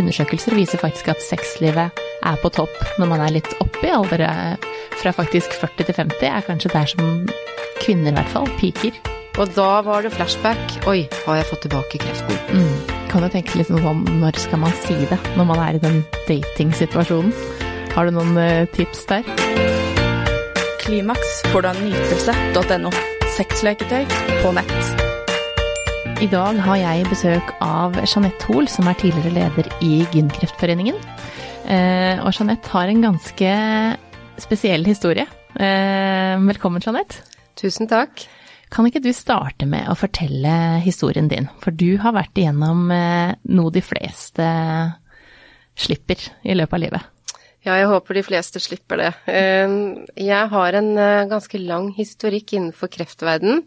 undersøkelser viser faktisk at sexlivet er på topp når man er litt oppi alder. Fra faktisk 40 til 50 er kanskje der som kvinner i hvert fall piker. Og da var det flashback. Oi, har jeg fått tilbake kreften? Mm. Kan du tenke litt sånn når skal man si det når man er i den datingsituasjonen? Har du noen uh, tips der? Klimaks får du av nytelse.no. Sexleketøy på nett. I dag har jeg besøk av Jeanette Hoel, som er tidligere leder i Gynkreftforeningen. Uh, og Jeanette har en ganske spesiell historie. Uh, velkommen, Jeanette. Tusen takk. Kan ikke du starte med å fortelle historien din? For du har vært igjennom eh, noe de fleste slipper i løpet av livet. Ja, jeg håper de fleste slipper det. Eh, jeg har en eh, ganske lang historikk innenfor kreftverden.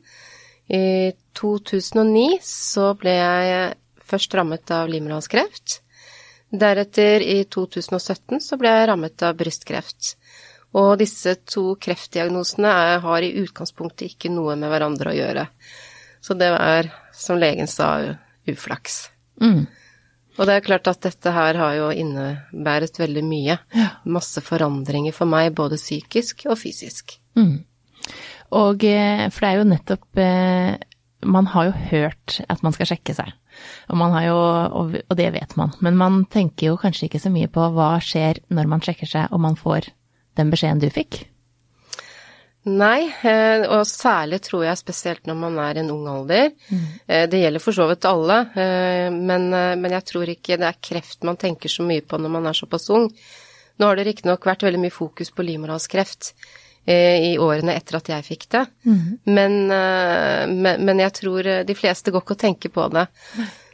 I 2009 så ble jeg først rammet av livmorhalskreft. Deretter, i 2017, så ble jeg rammet av brystkreft. Og disse to kreftdiagnosene er, har i utgangspunktet ikke noe med hverandre å gjøre. Så det er, som legen sa, uflaks. Mm. Og det er klart at dette her har jo innebæret veldig mye. Masse forandringer for meg, både psykisk og fysisk. Mm. Og eh, for det er jo nettopp eh, Man har jo hørt at man skal sjekke seg. Og, jo, og det vet man. Men man tenker jo kanskje ikke så mye på hva skjer når man sjekker seg og man får den beskjeden du fikk? Nei, eh, og særlig tror jeg spesielt når man er i en ung alder. Mm. Eh, det gjelder for så vidt alle, eh, men, men, jeg tror ikke det er kreft man tenker så mye på når man er såpass ung. Nå har det riktignok vært veldig mye fokus på livmorhalskreft i årene etter at jeg fikk det, mm. men, men, men, jeg tror de fleste går ikke og tenker på det.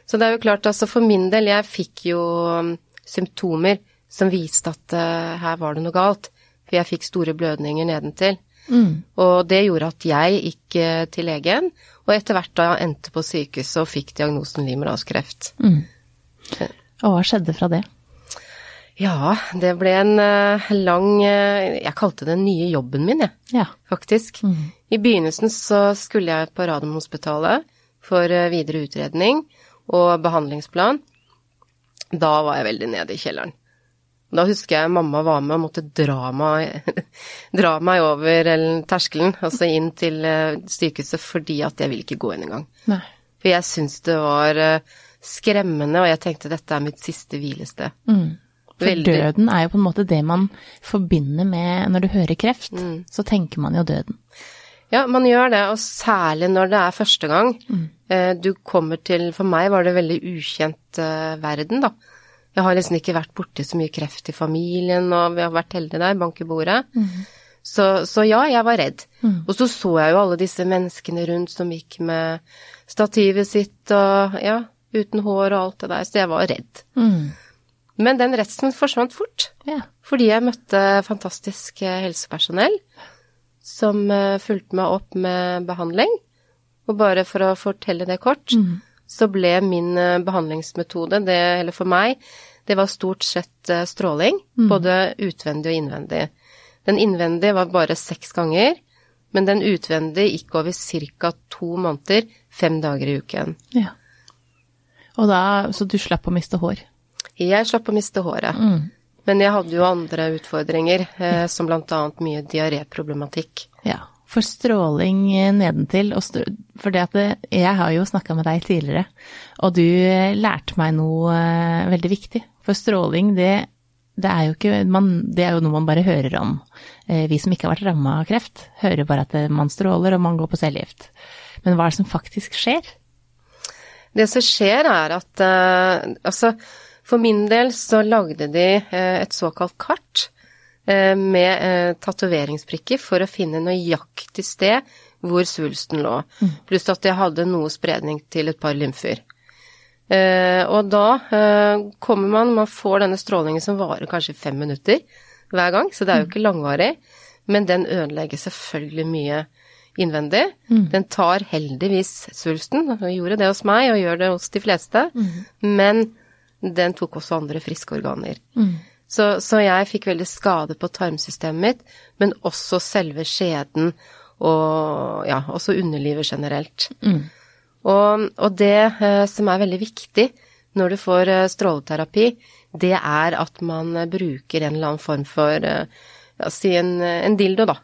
Så det er jo klart, altså for min del, jeg fikk jo um, symptomer som viste at her var det noe galt for jeg fikk store blødninger nedentil. Mm. Og det gjorde at jeg gikk eh, til legen, og etter hvert da endte på sykehuset og fikk diagnosen livmorhalskreft. Mm. Og hva skjedde fra det? Ja, det ble en uh, lang uh, Jeg kalte det den nye jobben min, jeg, ja. faktisk. Mm. I begynnelsen så skulle jeg på Radiumhospitalet for uh, videre utredning og behandlingsplan. Da var jeg veldig nede i kjelleren. Da husker jeg mamma var med og måtte dra meg, dra meg over terskelen, altså inn til eh, sykehuset, fordi at jeg ville ikke gå inn engang. For jeg syntes det var eh, skremmende, og jeg tenkte dette er mitt siste hvilested. Mm. For Veldig. døden er jo på en måte det man forbinder med Når du hører kreft, mm. så tenker man jo døden. Ja, man gjør det, og særlig når det er første gang. Mm. Eh, du kommer til For meg var det veldig ukjent verden, da. Jeg har liksom ikke vært borti så mye kreft i familien, og vi har vært heldige der, bank i bordet. Mm. Så, så, ja, jeg var redd. Mm. Og så så jeg jo alle disse menneskene rundt som gikk med stativet sitt og ja, uten hår og alt det der, så jeg var redd. Mm. Men den redselen forsvant fort, ja. fordi jeg møtte fantastisk eh, helsepersonell som uh, fulgte meg opp med behandling. Og bare for å fortelle det kort, mm så ble min eh, behandlingsmetode, det, eller for meg, det var stort sett eh, stråling. Mm. Både utvendig og innvendig. Den innvendige var bare seks ganger, men den utvendige gikk over ca. to måneder, fem dager i uken. Ja. Da, så du slapp å miste hår? Jeg slapp å miste håret. Mm. Men jeg hadde jo andre utfordringer, eh, som annet mye diaréproblematikk. Ja for stråling nedentil. For det at jeg har jo snakka med deg tidligere, og du lærte meg noe eh, veldig viktig. For stråling, det, det er jo ikke man, Det er jo noe man bare hører om. Eh, vi som ikke har vært ramma av kreft, hører bare at man stråler og man går på cellegift. Men hva er det som faktisk skjer? Det som skjer, er at Altså, for min del så lagde de uh, et såkalt kart Eh, med eh, tatoveringsprikker for å finne nøyaktig sted hvor svulsten lå. Mm. Pluss at jeg hadde noe spredning til et par lymfer. Eh, og da eh, kommer man Man får denne strålingen som varer kanskje fem minutter hver gang, så det er jo mm. ikke langvarig. Men den ødelegger selvfølgelig mye innvendig. Mm. Den tar heldigvis svulsten, og gjorde det hos meg, og gjør det hos de fleste. Mm. Men den tok også andre friske organer. Mm. Så, så, jeg fikk veldig skade på tarmsystemet mitt, men også selve skjeden og ja, også underlivet generelt. Mm. Og, og, det eh, som er veldig viktig når du får eh, stråleterapi, det er at man eh, bruker en eller annen form for eh, ja, si en, en dildo, da.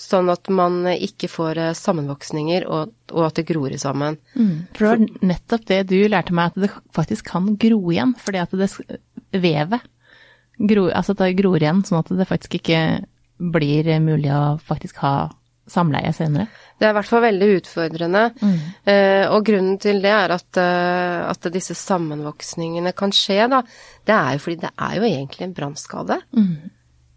Sånn at man ikke får eh, sammenvoksninger, og, og at det gror sammen. Mm. For det var nettopp det du lærte meg, at det faktisk kan gro igjen. Fordi at det vevet gror, altså det gror igjen, sånn at det faktisk ikke blir mulig å faktisk ha samleie senere. Det er i hvert fall veldig utfordrende. Eh, og grunnen til det er at, eh, at disse sammenvoksningene kan skje, da. Det er jo fordi det er jo egentlig en brannskade.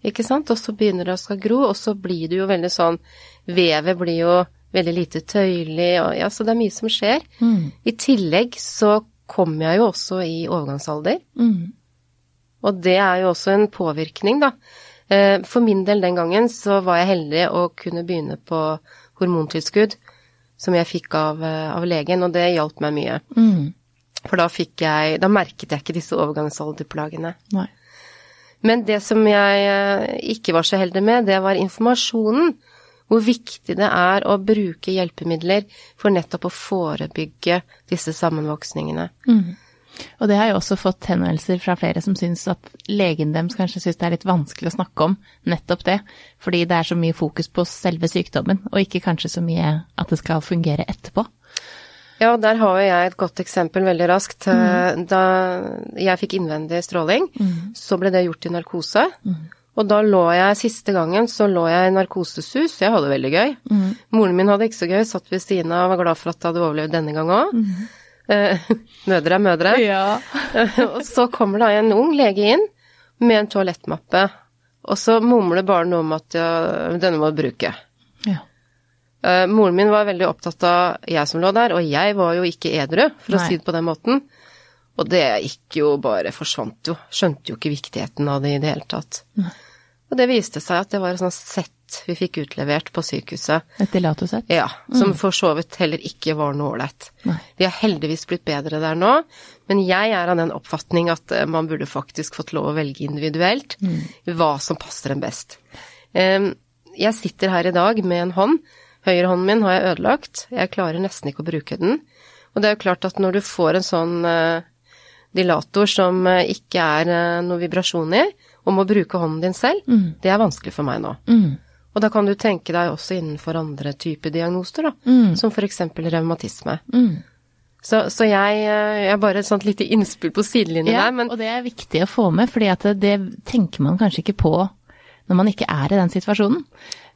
Ikke sant? Og så begynner det å skal gro, og så blir det jo veldig sånn Vevet blir jo veldig lite tøyelig, og ja, så det er mye som skjer. I tillegg så kommer jeg jo også i overgangsalder. Og det er jo også en påvirkning, da. Eh, For min del den gangen så var jeg heldig å kunne begynne på hormontilskudd, som jeg fikk av, eh, av legen, og det hjalp meg mye. For da fikk jeg Da merket jeg ikke disse overgangsalderplagene. Nei. Men det som jeg eh, ikke var så heldig med, det var informasjonen. Hvor viktig det er å bruke hjelpemidler for nettopp å forebygge disse sammenvoksningene. Og det har jo også fått henvendelser fra flere som syns at legen deres kanskje syns det er litt vanskelig å snakke om nettopp det, fordi det er så mye fokus på selve sykdommen, og ikke kanskje så mye at det skal fungere etterpå. Ja, der har jeg et godt eksempel veldig raskt. Mm. Da jeg fikk innvendig stråling, så ble det gjort i narkose. Og da lå jeg, siste gangen, så lå jeg i narkosesus. Jeg hadde det veldig gøy. Moren min hadde ikke så gøy, satt ved siden av og var glad for at jeg hadde overlevd denne gang òg. Mødre er mødre. Ja. og så kommer da en ung lege inn med en toalettmappe, og så mumler bare noe om at ja, denne må du bruke. Eh, moren min var veldig opptatt av jeg som lå der, og jeg var jo ikke edru, for å si det på den måten. Og det gikk jo bare forsvant jo. Skjønte jo ikke viktigheten av det i det hele tatt. Og det viste seg at det var et sånt sett vi fikk utlevert på sykehuset. Et dilatosett? Ja, som for så vidt heller ikke var noe ålreit. Vi har heldigvis blitt bedre der nå, men jeg er av den oppfatning at eh, man burde faktisk fått lov å velge individuelt hva som passer en best. Um, Jeg sitter her i dag med en hånd. Høyrehånden min har jeg ødelagt. Jeg klarer nesten ikke å bruke den. Og det er jo klart at når du får en sånn eh, dilator som eh, ikke er eh, noe vibrasjon i, og må bruke hånden din selv, det er vanskelig for meg nå. Mm. Og da kan du tenke deg også innenfor andre typer diagnoser, da, Mm. som eksempel revmatisme. Mm. Så, så jeg, jeg bare et sånt lite innspill på sidelinjen Ja, der, men og det er viktig å få med, fordi at det, det tenker man kanskje ikke på når man ikke er i den situasjonen.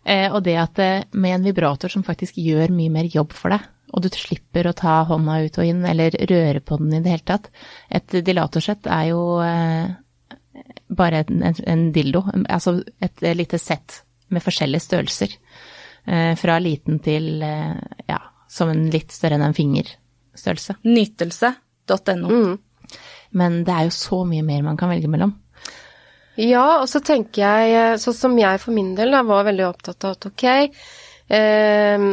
Eh, og det at eh, med en vibrator som faktisk gjør mye mer jobb for deg, og du slipper å ta hånda ut og inn eller røre på den i det hele tatt. Et dilatorsett er jo eh, bare en, en, en dildo, altså et lite sett med forskjellige størrelser. Eh, fra liten til eh, ja, som en litt større enn en fingerstørrelse. Nytelse.no. mm. Men det er jo så mye mer man kan velge mellom. Ja, og så tenker jeg, sånn som jeg for min del da, var veldig opptatt av at ok, eh,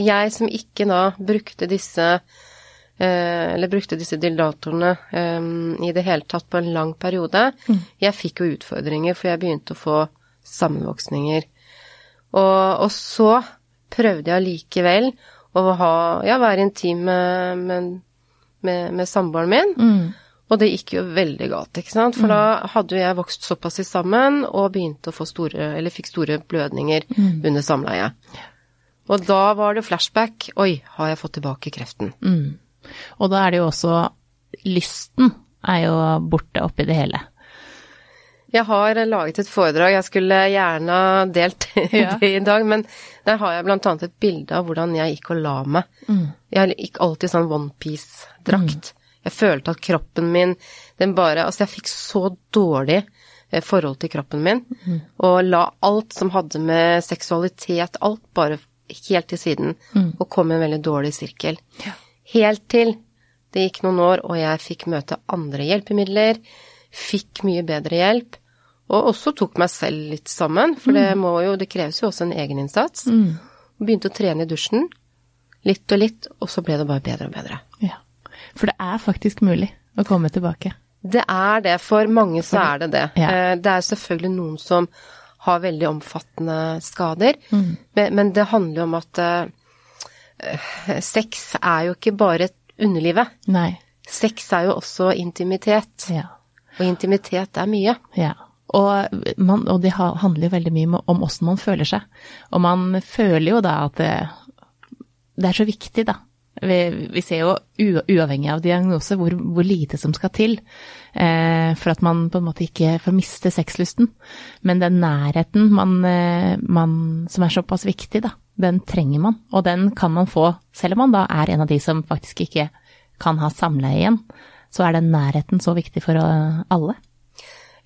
jeg som ikke da brukte disse eh, eller brukte disse dildatorene eh, i det hele tatt på en lang periode. Jeg fikk jo utfordringer, for jeg begynte å få sammenvoksninger. Og, og så prøvde jeg likevel å ha, ja, være intim med, med, med, med samboeren min. Og det gikk jo veldig galt, ikke sant. For da hadde jo jeg vokst såpass i sammen og begynte å få store, eller fikk store blødninger under samleie. Og da var det flashback. Oi, har jeg fått tilbake kreften? Og da er det jo også lysten er jo borte oppi det hele. Jeg har laget et foredrag, jeg skulle gjerne delt Ja. det i dag, men der har jeg blant annet et bilde av hvordan jeg gikk og la meg. Jeg gikk alltid sånn onepiece-drakt. Jeg følte at kroppen min, den bare Altså, jeg fikk så dårlig eh, forhold til kroppen min, og la alt som hadde med seksualitet, alt bare helt til siden, og kom i en veldig dårlig sirkel. Helt til det gikk noen år, og jeg fikk møte andre hjelpemidler, fikk mye bedre hjelp, og også tok meg selv litt sammen, for det må jo, det kreves jo også en egeninnsats. Begynte å trene i dusjen, litt og litt, og så ble det bare bedre og bedre. Ja. For det er faktisk mulig å komme tilbake. Det er det, for mange så er det det. Ja. Eh, Det er selvfølgelig noen som har veldig omfattende skader, men, men det handler jo om at eh, eh, sex er jo ikke bare et underlivet. Nei. Sex er jo også intimitet, Ja. og intimitet er mye. Ja. Og, man, og det handler jo veldig mye om åssen man føler seg. Og man føler jo da at det, det er så viktig, da. Vi, vi ser jo uavhengig av diagnose hvor, hvor lite som skal til eh, for at man på en måte ikke får miste sexlysten. Men den nærheten man, eh, man, som er såpass viktig, da, den trenger man. Og den kan man få selv om man da er en av de som faktisk ikke kan ha samleie igjen. Så er den nærheten så viktig for eh, alle.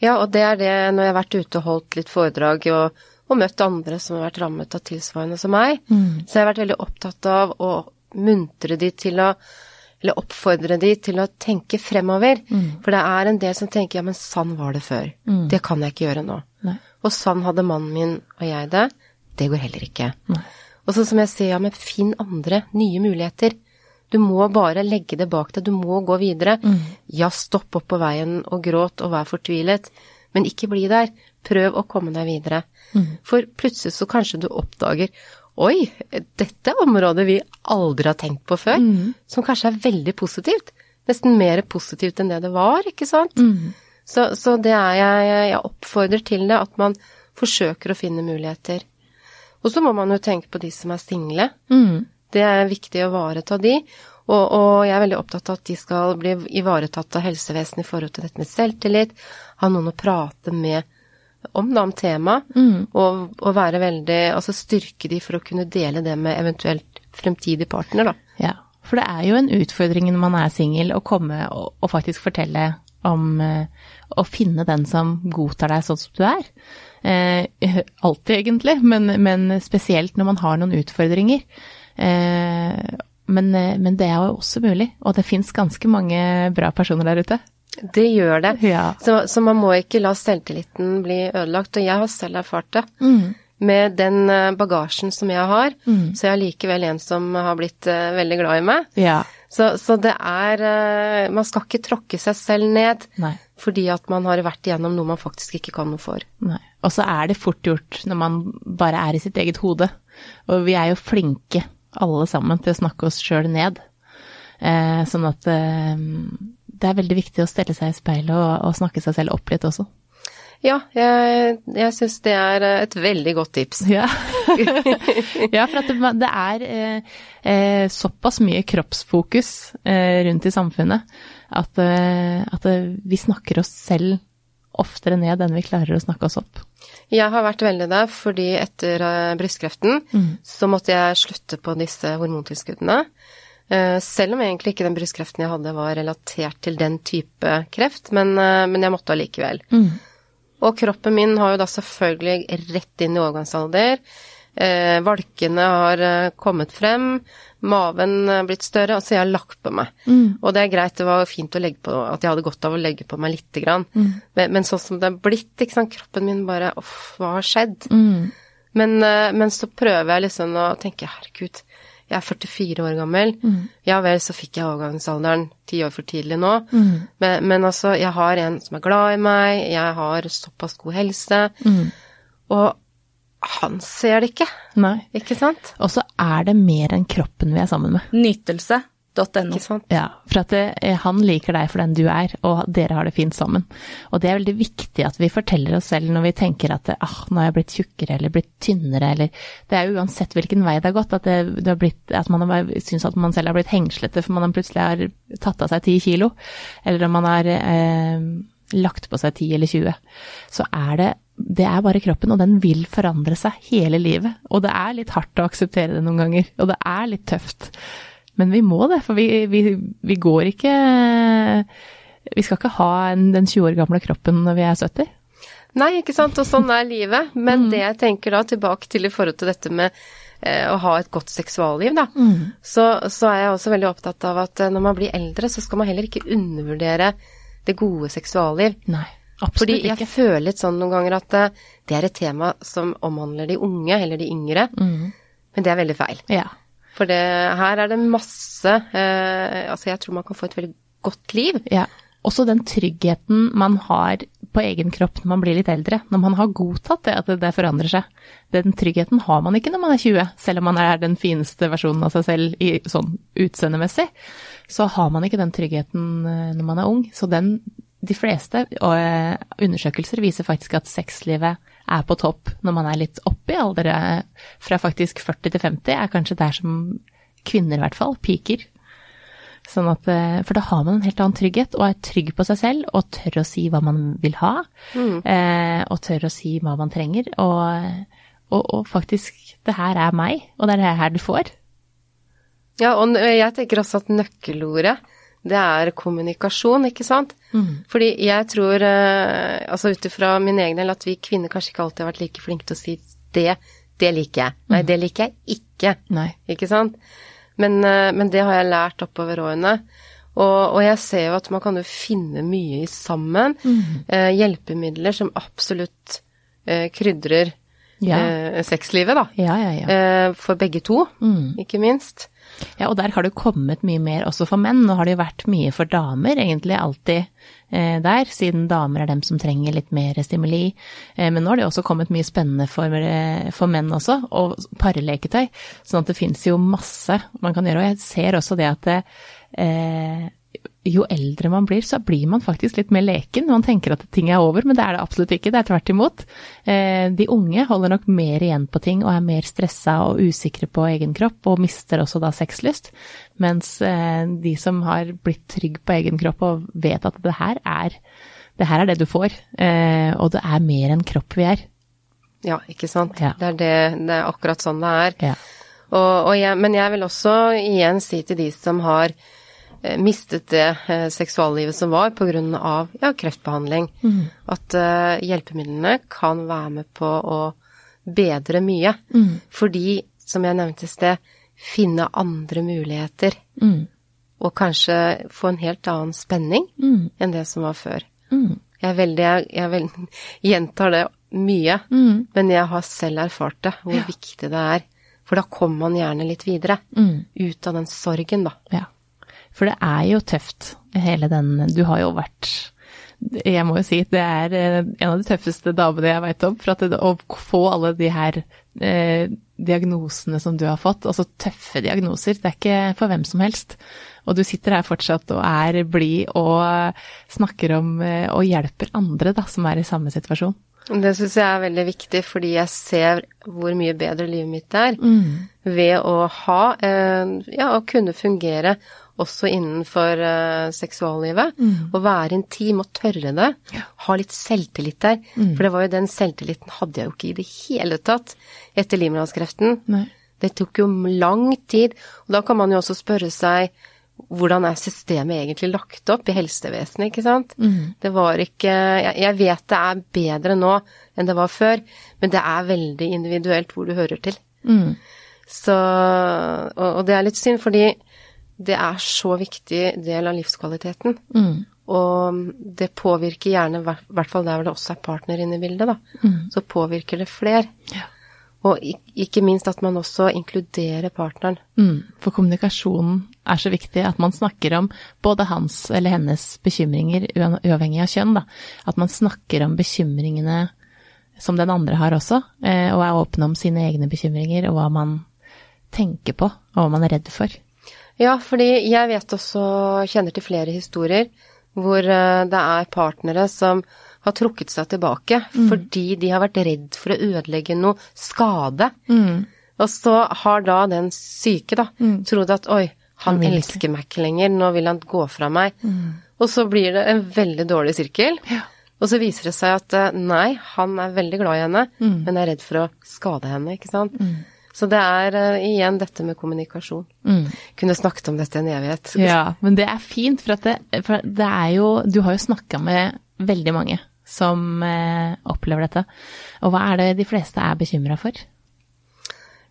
Ja, og det er det når jeg har vært ute og holdt litt foredrag og, og møtt andre som har vært rammet av tilsvarende som meg, så jeg har vært veldig opptatt av å muntre de til å eller oppfordre de til å tenke fremover. For det er en del som tenker ja, men sann var det før. Det kan jeg ikke gjøre nå. Nei. Og sann hadde mannen min og jeg det. Det går heller ikke. Nei. Og så som jeg sier, ja, men finn andre, nye muligheter. Du må bare legge det bak deg, du må gå videre. Ja, stopp opp på veien og gråt og vær fortvilet, men ikke bli der. Prøv å komme deg videre. For plutselig så kanskje du oppdager Oi, dette er området vi aldri har tenkt på før, som kanskje er veldig positivt. Nesten mer positivt enn det det var, ikke sant? Så, så det er jeg, jeg oppfordrer til det, at man forsøker å finne muligheter. Og så må man jo tenke på de som er single. Mm. Det er viktig å ivareta de. Og, og jeg er veldig opptatt av at de skal bli ivaretatt av helsevesenet i forhold til dette med selvtillit. Ha noen å prate med om da, om temaet. Og, og være veldig Altså styrke de for å kunne dele det med eventuelt fremtidig partner, da. Ja, for det er jo en utfordring når man er singel å komme og, og faktisk fortelle om eh, å finne den som godtar deg sånn som du er. Eh, alltid, egentlig, men, men spesielt når man har noen utfordringer. Eh, men, eh, men det er jo også mulig, og det fins ganske mange bra personer der ute. Det gjør det. Ja. Så, så man må ikke la selvtilliten bli ødelagt. Og jeg har selv erfart det. Mm. Med den eh, bagasjen som jeg har, så jeg er likevel en som har blitt eh, veldig glad i meg. Ja. Så, så det er eh, Man skal ikke tråkke seg selv ned Nei. fordi at man har vært igjennom noe man faktisk ikke kan noe for. Nei. Og så er det fort gjort når man bare er i sitt eget hode. Og vi er jo flinke alle sammen til å snakke oss sjøl ned. Eh, sånn at eh, det er veldig viktig å stelle seg i speilet og, og snakke seg selv opp litt også. Ja, jeg, jeg syns det er eh, et veldig godt tips. Ja, ja for at det, det er eh, eh, såpass mye kroppsfokus eh, rundt i samfunnet at, eh, at vi snakker oss selv oftere ned enn vi klarer å snakke oss opp. Jeg har vært veldig der fordi etter brystkreften brystkreften så måtte jeg slutte på disse hormontilskuddene. Eh, Selv om egentlig ikke den brystkreften jeg hadde var relatert til den type kreft, men, eh, men jeg måtte allikevel. Og kroppen min har jo da selvfølgelig rett inn i overgangsalder. Eh, valkene har eh, kommet frem, maven er blitt større, altså jeg har lagt på meg. Og det er greit, det var fint å legge på, at jeg hadde godt av å legge på meg lite grann. Men, men sånn som det er blitt, ikke sant, kroppen min bare, uff, hva har skjedd? Men, eh, men så prøver jeg liksom å tenke, herregud, jeg er 44 år gammel. Ja vel, så fikk jeg overgangsalderen ti år for tidlig nå. Men, men altså, jeg har en som er glad i meg, jeg har såpass god helse. Og han ser det ikke, Nei. ikke sant? Og så er det mer enn kroppen vi er sammen med. Nytelse.no. Sant? Ja, for at det, han liker deg for den du er, og dere har det fint sammen. Og det er veldig viktig at vi forteller oss selv når vi tenker at ah, nå har jeg blitt tjukkere eller blitt tynnere, eller Det er uansett hvilken vei det har gått, at, det, det har blitt, at man har, syns at man selv har blitt hengslete for man plutselig har tatt av seg ti kilo, eller om man har eh, lagt på seg 10 eller 20, så er det det er bare kroppen, og den vil forandre seg hele livet. Og det er litt hardt å akseptere det noen ganger, og det er litt tøft. Men vi må det, for vi, vi, vi går ikke Vi skal ikke ha en, den 20 år gamle kroppen når vi er 70. Nei, ikke sant, og sånn er livet. Men det jeg tenker da, tilbake til i forhold til dette med eh, å ha et godt seksualliv, da, så, så er jeg også veldig opptatt av at eh, når man blir eldre, så skal man heller ikke undervurdere det gode seksualliv. Nei, absolutt Fordi jeg ikke. føler litt sånn noen ganger at eh, det er et tema som omhandler de unge, eller de yngre. Men det er veldig feil. Ja. For det, her er det masse eh, Altså, jeg tror man kan få et veldig godt liv. ja. Også den tryggheten man har på egen kropp når man blir litt eldre, når man har godtatt det at det, forandrer seg. Den tryggheten har man ikke når man er 20, selv om man er den fineste versjonen av seg selv i, sånn utseendemessig. Så har man ikke den tryggheten eh, når man er ung. Så den, de fleste eh, undersøkelser viser faktisk at sexlivet er på topp når man er litt oppe i alder, eh, fra faktisk 40 til 50, er kanskje der som kvinner i hvert fall piker. Sånn at, eh, for da har man en helt annen trygghet, og er trygg på seg selv, og tør å si hva man vil ha. Mm. Eh, og tør å si hva man trenger. Og, og, og, faktisk, det her er meg, og det er det her du får. Ja, og jeg tenker også at nøkkelordet, det er kommunikasjon, ikke sant? Mm. Fordi jeg tror, eh, altså ut ifra min egen del, at vi kvinner kanskje ikke alltid har vært like flinke til å si det, det liker jeg. Nei, det liker jeg ikke. Nei. Ikke sant? Men, eh, men det har jeg lært oppover årene. Og, og, jeg ser jo at man kan jo finne mye i sammen. Eh, hjelpemidler som absolutt eh, krydrer Ja. eh, sexlivet, da. Ja, ja, ja. Eh, for begge to, Mm. ikke minst. Ja, og der har det kommet mye mer også for menn. Nå har det jo vært mye for damer, egentlig alltid eh, der, siden damer er dem som trenger litt mer stimuli. Eh, men nå har det også kommet mye spennende for, eh, for menn også, og parleketøy. Sånn at det fins jo masse man kan gjøre. Og jeg ser også det at det, eh, jo eldre man blir, så blir man faktisk litt mer leken. Man tenker at ting er over, men det er det absolutt ikke. Det er tvert imot. Eh, de unge holder nok mer igjen på ting og er mer stressa og usikre på egen kropp, og mister også da sexlyst. Mens eh, de som har blitt trygg på egen kropp og vet at det her er det, her er det du får, eh, og det er mer enn kropp vi er. Ja, ikke sant. Ja. Det, er det, det er akkurat sånn det er. Ja. Og, og jeg, men jeg vil også igjen si til de som har mistet det eh, seksuallivet som var pga. Ja, kreftbehandling, at eh, hjelpemidlene kan være med på å bedre mye. Fordi, som jeg nevnte i sted, finne andre muligheter. Mm. Og kanskje få en helt annen spenning Mm. enn det som var før. Mm. Jeg, er veldig, jeg, jeg vel, gjentar det mye, Mm. men jeg har selv erfart det, hvor viktig det er. For da kommer man gjerne litt videre. Mm. Ut av den sorgen, da. Ja. For det er jo tøft, hele den Du har jo vært Jeg må jo si det er eh, en av de tøffeste damene jeg veit om. For at det, å få alle de her eh, diagnosene som du har fått, altså tøffe diagnoser, det er ikke for hvem som helst. Og du sitter her fortsatt og er blid og snakker om eh, og hjelper andre da, som er i samme situasjon. Det syns jeg er veldig viktig, fordi jeg ser hvor mye bedre livet mitt er Mm. ved å ha eh, Ja, å kunne fungere også innenfor uh, seksuallivet. Å være intim og tørre det. Ha litt selvtillit der. For det var jo den selvtilliten hadde jeg jo ikke i det hele tatt etter livmorhalskreften. Det tok jo lang tid, og da kan man jo også spørre seg hvordan er systemet egentlig lagt opp i helsevesenet, ikke sant? Det var ikke jeg, jeg vet det er bedre nå enn det var før, men det er veldig individuelt hvor du hører til. Mm. Så og, og det er litt synd, fordi det er så viktig del av livskvaliteten. Mm. Og det påvirker gjerne, i hvert fall der hvor det også er partner inne i bildet, da. Så påvirker det fler. Ja. Og ikke minst at man også inkluderer partneren. Mm, for kommunikasjonen er så viktig at man snakker om både hans eller hennes bekymringer, uavhengig av kjønn. Da. At man snakker om bekymringene som den andre har også, eh, og er åpne om sine egne bekymringer og hva man tenker på, og hva man er redd for. Ja, fordi jeg vet også, kjenner til flere historier hvor eh, det er partnere som har trukket seg tilbake fordi de har vært redd for å ødelegge noe skade. Og så har da den syke da trodd at oi, han Han elsker meg ikke lenger, nå vil han gå fra meg. Og så blir det en veldig dårlig sirkel. Og så viser det seg at eh, nei, han er veldig glad i henne, men er redd for å skade henne, ikke sant. Så det er uh, igjen dette med kommunikasjon. Mm. Kunne snakket om dette en evighet. Ja, men det er fint, for, at det, for det er jo Du har jo snakka med veldig mange som uh, opplever dette. Og hva er det de fleste er bekymra for?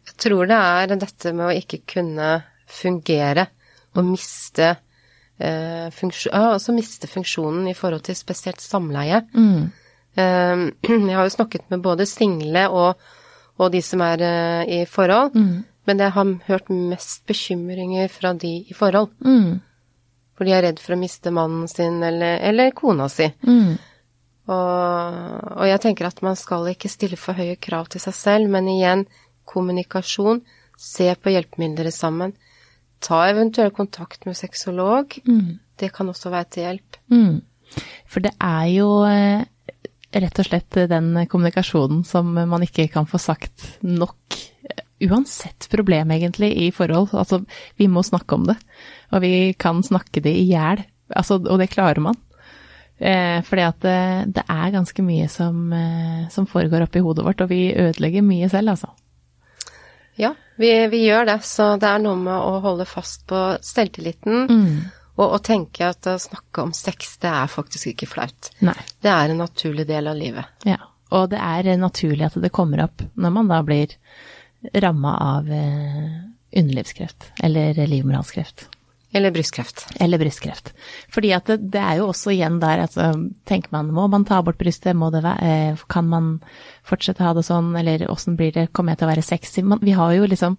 Jeg tror det er dette med å ikke kunne fungere og miste uh, funksjon, altså miste funksjonen i forhold til spesielt samleie. Mm. Eh, jeg har jo snakket med både single og, og de som er eh, i forhold, men jeg har hørt mest bekymringer fra de i forhold. Mm. For de er redd for å miste mannen sin eller, eller kona si. Mm. Og, og jeg tenker at man skal ikke stille for høye krav til seg selv, men igjen, kommunikasjon. Se på hjelpemidler sammen. Ta eventuell kontakt med sexolog. Det kan også være til hjelp. Mm. For det er jo eh, rett og slett den kommunikasjonen som man ikke kan få sagt nok. Uansett problem, egentlig, i forhold. Altså, vi må snakke om det. Og vi kan snakke det i hjel. Altså, og det klarer man. Eh, fordi at det, det er ganske mye som, eh, som foregår oppi hodet vårt, og vi ødelegger mye selv, altså. Ja, vi, vi gjør det. Så det er noe med å holde fast på selvtilliten. Og, å tenke at å snakke om sex, det er faktisk ikke flaut. Nei. Det er en naturlig del av livet. Ja. Og det er naturlig at det kommer opp når man da blir ramma av eh, underlivskreft eller livmorhalskreft. Eller brystkreft. Eller brystkreft. Fordi at det, det er jo også igjen der, altså tenker man må man ta bort brystet, må det være, eh, kan man fortsette å ha det sånn, eller åssen blir det, kommer jeg til å være sexy? Man, vi har jo liksom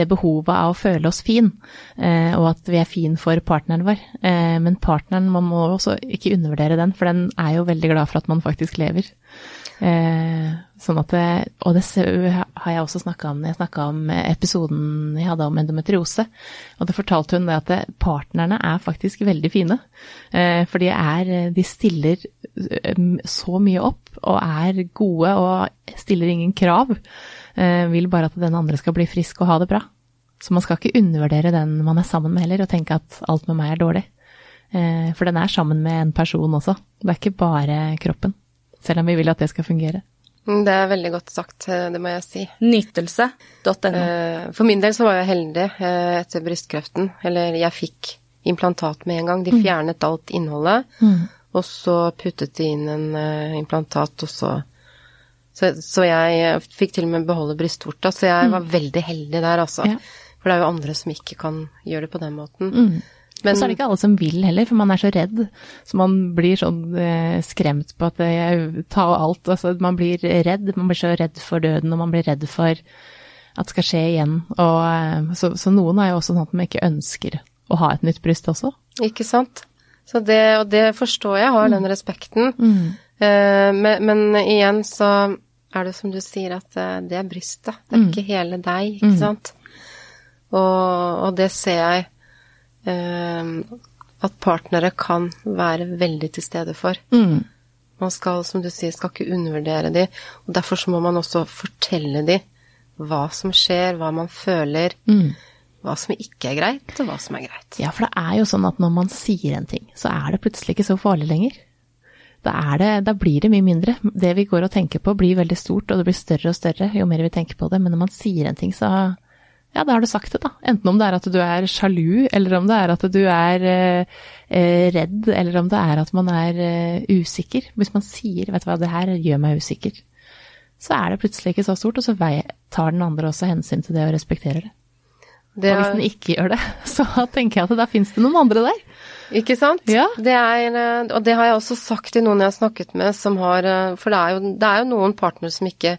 det behovet av å føle oss fin, eh, og at vi er fin for partneren vår. Eh, men partneren, man må også ikke undervurdere den, for den er jo veldig glad for at man faktisk lever. Eh, sånn at og det har jeg også snakka om, jeg snakka om episoden jeg hadde om endometriose. Og da fortalte hun det at partnerne er faktisk veldig fine. Eh, for de er, de stiller eh, så mye opp og er gode og stiller ingen krav. Vil bare at den andre skal bli frisk og ha det bra. Så man skal ikke undervurdere den man er sammen med heller, og tenke at alt med meg er dårlig. For den er sammen med en person også. Det er ikke bare kroppen. Selv om vi vil at det skal fungere. Mm, Det er veldig godt sagt, eh, det må jeg si. Nytelse.no. Eh, For min del så var jeg heldig eh, etter brystkreften. Eller jeg fikk implantat med en gang. De fjernet alt innholdet, og så puttet de inn en implantat, og så så, så jeg fikk til og med beholde brystvorta, så jeg var veldig heldig der, altså. Ja. For det er jo andre som ikke kan gjøre det på den måten. Mm. Men så er det ikke alle som vil heller, for man er så redd. Så man blir sånn eh, skremt på at jeg tar alt. Altså, man blir redd. Man blir så redd for døden, og man blir redd for at det skal skje igjen. Og, eh, så, så noen er jo også sånn at man ikke ønsker å ha et nytt bryst også. Ikke sant? Så det, og det forstår jeg, har den respekten. Eh, men, men igjen så er det som du sier, at eh, det er brystet. Det er ikke hele deg, ikke sant? Og, og det ser jeg eh, at partnere kan være veldig til stede for. Mm. Man skal, som du sier, skal ikke undervurdere de, og derfor så må man også fortelle de hva som skjer, hva man føler, hva som ikke er greit, og hva som er greit. Ja, for det er jo sånn at når man sier en ting, så er det plutselig ikke så farlig lenger. Da, er det, da blir det mye mindre. Det vi går og tenker på blir veldig stort, og det blir større og større jo mer vi tenker på det. Men når man sier en ting, så ja, da har du sagt det, da. Enten om det er at du er sjalu, eller om det er at du er eh, eh, redd, eller om det er at man er eh, usikker. Hvis man sier 'vet du hva, det her gjør meg usikker', så er det plutselig ikke så stort, og så tar den andre også hensyn til det og respekterer det. Det Og hvis er- den ikke gjør det, så tenker jeg at da fins det noen andre der. Ikke sant? Ja. Det er, eh, og det har jeg også sagt til noen jeg har snakket med som har eh, For det er jo, det er jo noen partnere som ikke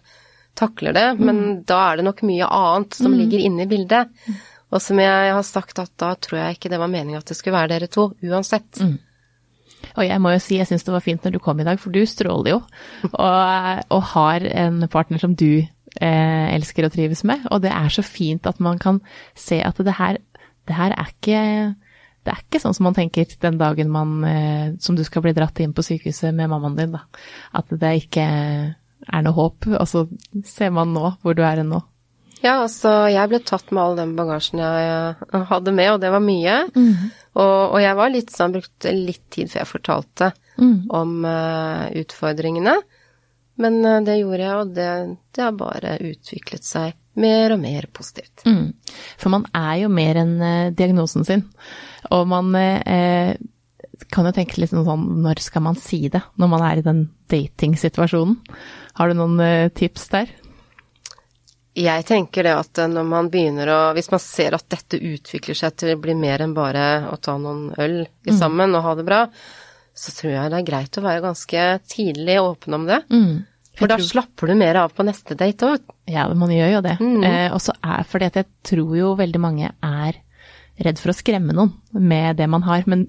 takler det, Mm. men da er det nok mye annet som ligger inne i bildet. Og som jeg har sagt at da tror jeg ikke det var meningen at det skulle være dere to, uansett. Mm. Og jeg må jo si jeg syns det var fint når du kom i dag, for du stråler jo. Og, og har en partner som du eh, elsker og trives med. Og det er så fint at man kan se at det her, det her er ikke det er ikke sånn som man tenker den dagen man, eh, som du skal bli dratt inn på sykehuset med mammaen din, da. At det ikke er noe håp. Og så ser man nå hvor du er nå. Ja, altså, jeg ble tatt med all den bagasjen jeg hadde med, og det var mye. Og, og jeg var litt sånn, brukte litt tid før jeg fortalte om uh, utfordringene. Men uh, det gjorde jeg, og det, det har bare utviklet seg mer og mer positivt. Mm. For man er jo mer enn uh, diagnosen sin. Og man kan jo tenke litt sånn når skal man si det, når man er i den datingsituasjonen? Har du noen eh, tips der? Jeg tenker det at når man begynner å Hvis man ser at dette utvikler seg til å bli mer enn bare å ta noen øl sammen sammen og ha det bra, så tror jeg det er greit å være ganske tidlig og åpen om det. For da slapper du mer av på neste date òg. Ja, man gjør jo det. Eh, og så er fordi at jeg tror jo veldig mange er redd for å skremme noen med det man har. Men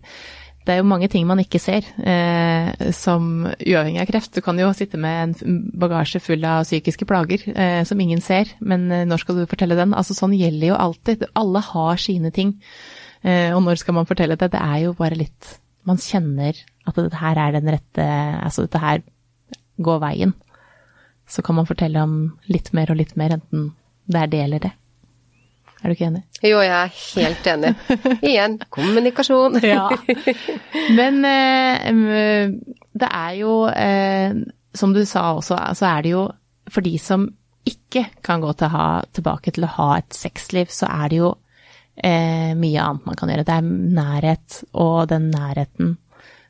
det er jo mange ting man ikke ser, eh, som uavhengig av kreft. Du kan jo sitte med en bagasje full av psykiske plager eh, som ingen ser, men eh, når skal du fortelle den? Altså sånn gjelder jo alltid. Alle har sine ting. Eh, og når skal man fortelle det? Det er jo bare litt Man kjenner at dette her er den rette Altså dette her går veien. Så kan man fortelle om litt mer og litt mer, enten det er det eller det. Er du ikke enig? Jo, jeg er helt enig. Igjen, kommunikasjon. ja. Men eh, det er jo, eh, som du sa også, så er det jo for de som ikke kan gå til ha, tilbake til å ha et sexliv, så er det jo eh, mye annet man kan gjøre. Det er nærhet, og den nærheten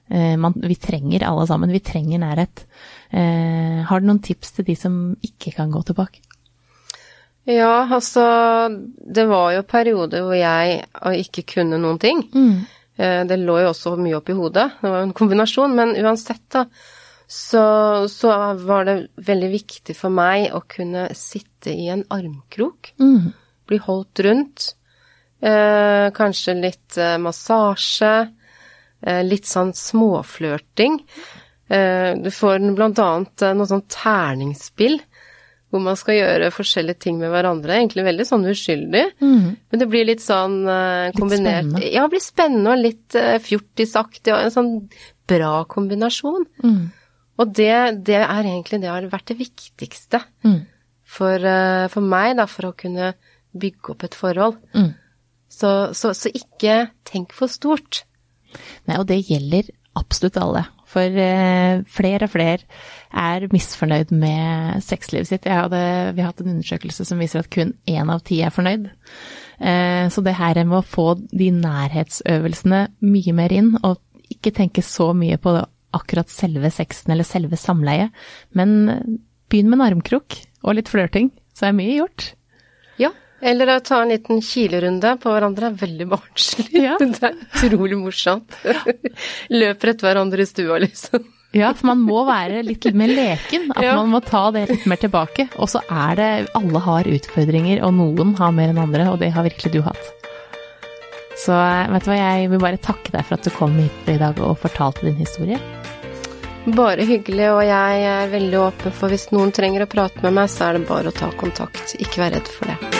eh, man, Vi trenger alle sammen, vi trenger nærhet. Eh, har du noen tips til de som ikke kan gå tilbake? Ja, altså Det var jo perioder hvor jeg ikke kunne noen ting. Mm. Det lå jo også mye oppi hodet. Det var jo en kombinasjon. Men uansett, da, så, så, var det veldig viktig for meg å kunne sitte i en armkrok. Mm. Bli holdt rundt. Eh, kanskje litt eh, massasje. Eh, litt sånn småflørting. Eh, du får blant annet eh, noe sånn terningsspill hvor man skal gjøre forskjellige ting med hverandre. Egentlig veldig sånn uskyldig. Mm. Men det blir litt sånn uh, kombinert Litt spennende? Ja, det blir spennende og litt uh, fjortisaktig og en sånn bra kombinasjon. Mm. Og det, det, er egentlig det har vært det viktigste mm. for, uh, for, meg, da, for å kunne bygge opp et forhold. Mm. Så, så, så ikke tenk for stort. Nei, og det gjelder absolutt alle. For eh, flere og flere er misfornøyd med sexlivet sitt. Hadde, vi har hatt en undersøkelse som viser at kun én av ti er fornøyd. Eh, så det her med å få de nærhetsøvelsene mye mer inn, og ikke tenke så mye på akkurat selve sexen eller selve samleiet, men begynn med en armkrok og litt flørting, så er mye gjort. Eller å ta en liten kilerunde på hverandre er veldig barnslig. Ja. Det er utrolig morsomt. Løper etter hverandre i stua, liksom. Ja, for man må være litt mer leken. At ja. man må ta det litt mer tilbake. Og så er det Alle har utfordringer, og noen har mer enn andre, og det har virkelig du hatt. Så vet du hva, jeg vil bare takke deg for at du kom hit i dag og fortalte din historie. Bare hyggelig, og jeg er veldig åpen for hvis noen trenger å prate med meg, så er det bare å ta kontakt. Ikke vær redd for det.